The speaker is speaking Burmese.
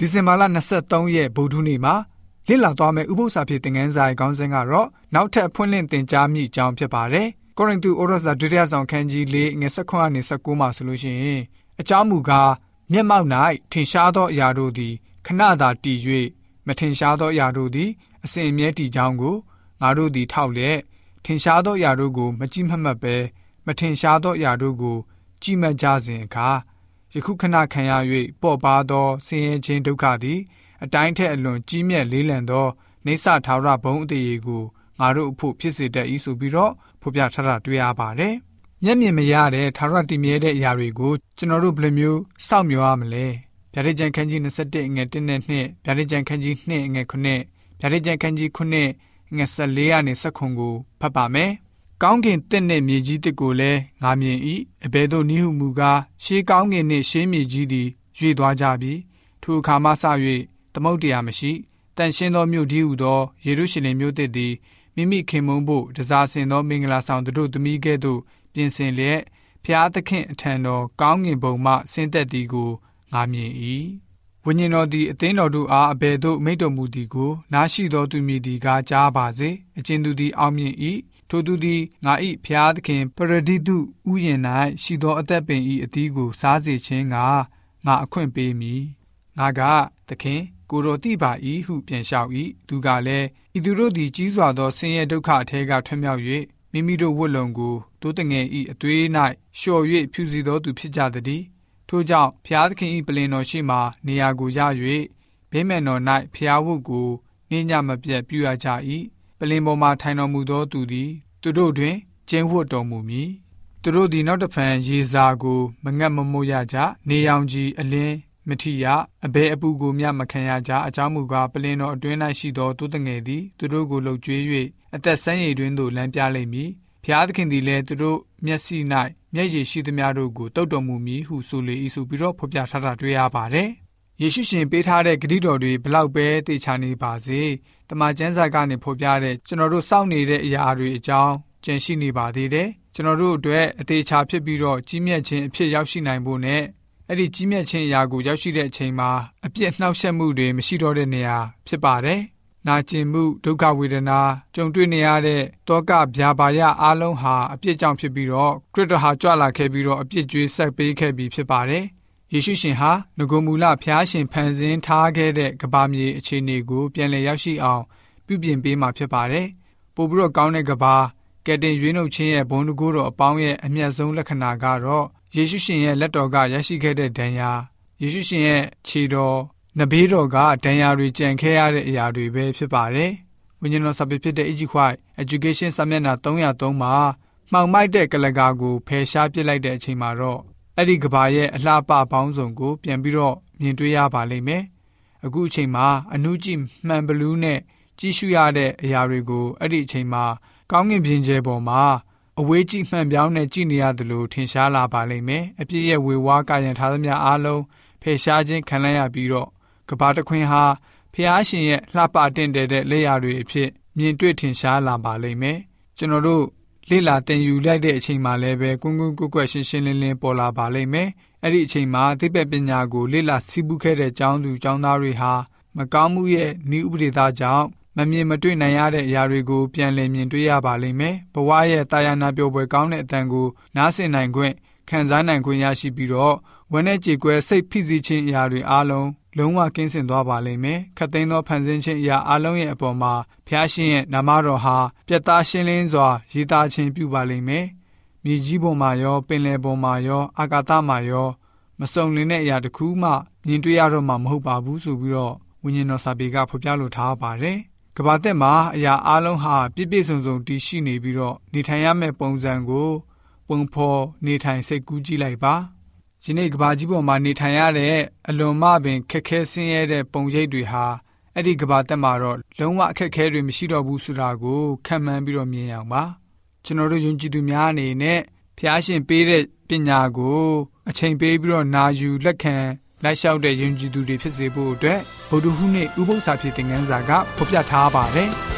ဒီဇင်ဘာလ23ရက်ဗုဒ္ဓနေ့မှာလည်လာသွားမယ့်ဥပုသ္စာဖြစ်သင်ခန်းစာရဲ့ခေါင်းစဉ်ကတော့နောက်ထပ်ဖွင့်လှစ်သင်ကြားမိကြောင်းဖြစ်ပါတယ်။ကောရိန္သုဩရစာဒုတိယဆောင်ခန်းကြီး၄ငွေ၁၉နဲ့၁၉မှာဆိုလို့ရှိရင်အကြောင်းမူကားမျက်မှောက်၌ထင်ရှားသောအရာတို့သည်ခဏသာတည်၍မထင်ရှားသောအရာတို့သည်အစဉ်အမြဲတည်ကြောင်းကိုငါတို့သည်ထောက်လျက်ထင်ရှားသောအရာတို့ကို မကြည့်မှတ်မှတ်ပဲမထင်ရှားသောအရာတို့ကို ကြည့်မှတ်ကြစဉ်အခါ ယခုခဏခံရ၍ပေါ့ပါသောဆင်းရဲခြင်းဒုက္ခသည် အတိုင်းထက်အလွန်ကြီးမြတ်လေးလံသောနေဆထာဝရဘုံအသေးကိုငါတို့အဖို့ဖြစ်စေတတ်၏ဆိုပြီးတော့ဖော်ပြထားတာတွေ့ရပါတယ်။မျက်မြင်မရတဲ့ထာဝရတည်မြဲတဲ့အရာတွေကိုကျွန်တော်တို့ဘယ်လိုမျိုးစောင့်မျှော်ရမလဲ။ဗျာဒိတ်ကျန်ခန်းကြီး21ငွေ1နဲ့2ဗျာဒိတ်ကျန်ခန်းကြီး2ငွေ9ဗျာဒိတ်ကျန်ခန်းကြီး9ငွေ14ကနေ19ကိုဖတ်ပါမယ်။ ကောင်းကင်တစ်နဲ့မြေကြီးတစ်ကိုလည်းငါမြင်၏အဘဲတို့နိဟုမူကားရှေးကောင်းကင်နှင့်ရှေးမြေကြီးသည်ရွေသွားကြပြီထိုအခါမှစ၍သမုတ်တရားမရှိတန်ရှင်းသောမြို့ဒီဟုသောယေရုရှလင်မြို့တစ်သည်မိမိခင်မုန်းဖို့တစားဆင်သောမင်္ဂလာဆောင်တို့သမီးကဲ့သို့ပြင်ဆင်လျက်ဖျားသခင်အထံတော်ကောင်းငင်ဘုံမှဆင်းသက်သည်ကိုငါမြင်၏ဝိညာဉ်တော်သည်အသင်းတော်တို့အားအဘယ်သို့မိတ်တော်မူသည်ကိုနားရှိသောသူမည်သည်ကားကြားပါစေအကျဉ်သူသည်အောင်မြင်၏ ထိုသူသည်ငါ၏ဖျားသခင်ပရဒိတုဥယျင်၌ရှိသောအသက်ပင်၏အသီးကိုစားစေခြင်းကငါအခွင့်ပေးမည်ငါကသခင်ကိုတော်တိပါ၏ဟုပြန်လျှောက်၏သူကလည်းဤသူတို့သည်ကြီးစွာသောဆင်းရဲဒုက္ခအထဲကထွံ့မြောက်၍မိမိတို့ဝတ်လုံကိုတိုးတငယ်၏အသွေး၌လျှော်၍ဖြူစီသောသူဖြစ်ကြသည်ထို့ကြောင့်ဖျားသခင်၏ပလင်တော်ရှိမှနေရာကိုရ၍ဗိမ္မာန်တော်၌ဖျားဝုတ်ကိုနှင်းညမပြတ်ပြုရကြ၏ ပလင်ပေါ်မှထိုင်တော်မူသောသူသည်သူတို့တွင်ကျင်းဝတ်တော်မူမည်သူတို့သည်နောက်တဖန်ရေစာကိုမငတ်မမို့ရကြနေရောင်ကြီးအလင်းမထီရအဘဲအပူကိုမျှမခံရကြအကြောင်းမူကားပလင်တော်အတွင်း၌ရှိသောတိုးတငယ်သည်သူတို့ကိုလှုပ်ကြွေး၍အသက်ဆန်းရည်တွင်သို့လမ်းပြလိမ့်မည်ဖျားသခင်သည်လည်းသူတို့မျက်စိ၌မျက်ရည်ရှိသမျှတို့ကိုတုတ်တော်မူမည်ဟုဆိုလေ၏ဆိုပြီးတော့ဖော်ပြထားတာတွေ့ရပါတယ် ယေရှုရှင်ပေးထားတဲ့ဂရုတော်တွေဘလောက်ပဲတေချာနေပါစေတမန်ကျမ်းစာကနေဖော်ပြတဲ့ကျွန်တော်တို့စောင့်နေတဲ့အရာတွေအကြောင်းကြံရှိနေပါသေးတယ်ကျွန်တော်တို့အတွက်အသေးချာဖြစ်ပြီးတော့ကြီးမြတ်ခြင်းအဖြစ်ရောက်ရှိနိုင်ဖို့နဲ့အဲ့ဒီကြီးမြတ်ခြင်းအရာကိုရောက်ရှိတဲ့အချိန်မှာအပြစ်နှောက်ယှက်မှုတွေမရှိတော့တဲ့နေရာဖြစ်ပါတယ်။နာကျင်မှုဒုက္ခဝေဒနာကြုံတွေ့နေရတဲ့တောကဗျာပါယအားလုံးဟာအပြစ်ကြောင့်ဖြစ်ပြီးတော့ခရစ်တော်ဟာကြွလာခဲ့ပြီးတော့အပြစ်ကြွေးဆက်ပေးခဲ့ပြီးဖြစ်ပါတယ်။ ယေရှုရှင်ဟာငကိုမူလဖျားရှင်ဖန်ဆင်းထားခဲ့တဲ့ကဘာမြေအခြေအနေကိုပြန်လည်ရောက်ရှိအောင်ပြုပြင်ပေးမှာဖြစ်ပါတယ်။ပို့ပြီးတော့ကောင်းတဲ့ကဘာကယ်တင်ရွေးနှုတ်ခြင်းရဲ့ဘုံတကူတော်အပေါင်းရဲ့အမျက်ဆုံးလက္ခဏာကတော့ယေရှုရှင်ရဲ့လက်တော်ကရရှိခဲ့တဲ့ဒဏ်ရာယေရှုရှင်ရဲ့ခြေတော်နဘေးတော်ကဒဏ်ရာတွေကြံခဲ့ရတဲ့အရာတွေပဲဖြစ်ပါတယ်။ဝိညာဉ်တော်စာပေဖြစ်တဲ့ Ag White Education စာမျက်နှာ303မှာမှောင်မိုက်တဲ့ကလကာကိုဖယ်ရှားပစ်လိုက်တဲ့အချိန်မှာတော့ အဲ့ဒီကဘာရဲ့အလှပပေါင်းစုံကို ပြန်ပြီးတော့မြင်တွေ့ရပါလိမ့်မယ်။အခုအချိန်မှာအနုကြည့်မှန်ဘလူးနဲ့ကြည့်ရှုရတဲ့အရာတွေကိုအဲ့ဒီအချိန်မှာကောင်းကင်ပြင်ကျဲပေါ်မှာအဝေးကြည့်မှန်ပြောင်းနဲ့ကြည့်နေရတယ်လို့ထင်ရှားလာပါလိမ့်မယ်အပြည့်ရဲ့ဝေဝါးကာယံထားသမျှအားလုံးဖယ်ရှားခြင်းခံလိုက်ရပြီးတော့ကဘာတခွင်ဟာဖျားရှင်ရဲ့လှပတင့်တယ်တဲ့လက်ရာတွေအဖြစ်မြင်တွေ့ထင်ရှားလာပါလိမ့်မယ်ကျွန်တော်တို့ လေ့လာသင်ယူလိုက်တဲ့အချိန်မှာလည်းပဲကွန်းကွန်းကွက်ကွက်ရှင်းရှင်းလင်းလင်းပေါ်လာပါလိမ့်မယ်အဲ့ဒီအချိန်မှာသိပ္ပံပညာကိုလေ့လာစီးပူးခဲ့တဲ့ကျောင်းသူကျောင်းသားတွေဟာမကောင်းမှုရဲ့ဤဥပဒေသားကြောင့်မမြင်မတွေ့နိုင်ရတဲ့အရာတွေကိုပြန်လည်မြင်တွေ့ရပါလိမ့်မယ်။ဘဝရဲ့တာယာနာပျော်ပွဲကောင်းတဲ့အတန်ကိုနားဆင်နိုင်ခွင့် ခံစားနိုင်ခွင့်ရရှိပြီးတော့ဝမ်းနဲ့ကြေကွဲစိတ်ဖိစီးခြင်းအရာတွေအားလုံးလုံးဝကင်းစင်သွားပါလိမ့်မယ်။ခတ်သိမ်းသောဖန်ဆင်းခြင်းအရာအလုံးရဲ့အပေါ်မှာဖျားရှင်ရဲ့နာမတော်ဟာပြတ်သားရှင်းလင်းစွာရည်သားခြင်းပြုပါလိမ့်မယ်။မြေကြီးပေါ်မှာရောပင်လယ်ပေါ်မှာရောအာကာသမှာရောမစုံလင်တဲ့အရာတစ်ခုမှမြင်တွေ့ရတော့မှာမဟုတ်ပါဘူးဆိုပြီးတော့ဝိညာဉ်တော်စာပေကဖော်ပြလိုထားပါတယ်။ကဘာတက်မှာအရာအလုံးဟာပြည့်ပြည့်စုံစုံတည်ရှိနေပြီးတော့နေထိုင်ရမယ့်ပုံစံကို ပုံဖော်နေထိုင်စိတ်ကူးကြည့်လိုက်ပါဒီနေ့ကဘာကြီးပေါ်မှာနေထိုင်ရတဲ့အလွန်မှပင်ခက်ခဲဆင်းရဲတဲ့ပုံရိပ်တွေဟာအဲ့ဒီကဘာတက်မှာတော့လုံးဝအခက်ခဲတွေမရှိတော့ဘူးဆိုတာကိုခံမှန်းပြီးတော့မြင်အောင်ပါကျွန်တော်တို့ယုံကြည်သူများအနေနဲ့ဖျားရှင်ပေးတဲ့ပညာကိုအချိန်ပေးပြီးတော့နာယူလက်ခံလိုက်လျှောက်တဲ့ယဉ်ကျေးသူတွေဖြစ်စေဖို့အတွက်ဗုဒ္ဓဟူးနေ့ဥပုသ္စာဖြစ်တဲ့ငန်းစာကဖော်ပြထားပါတယ်။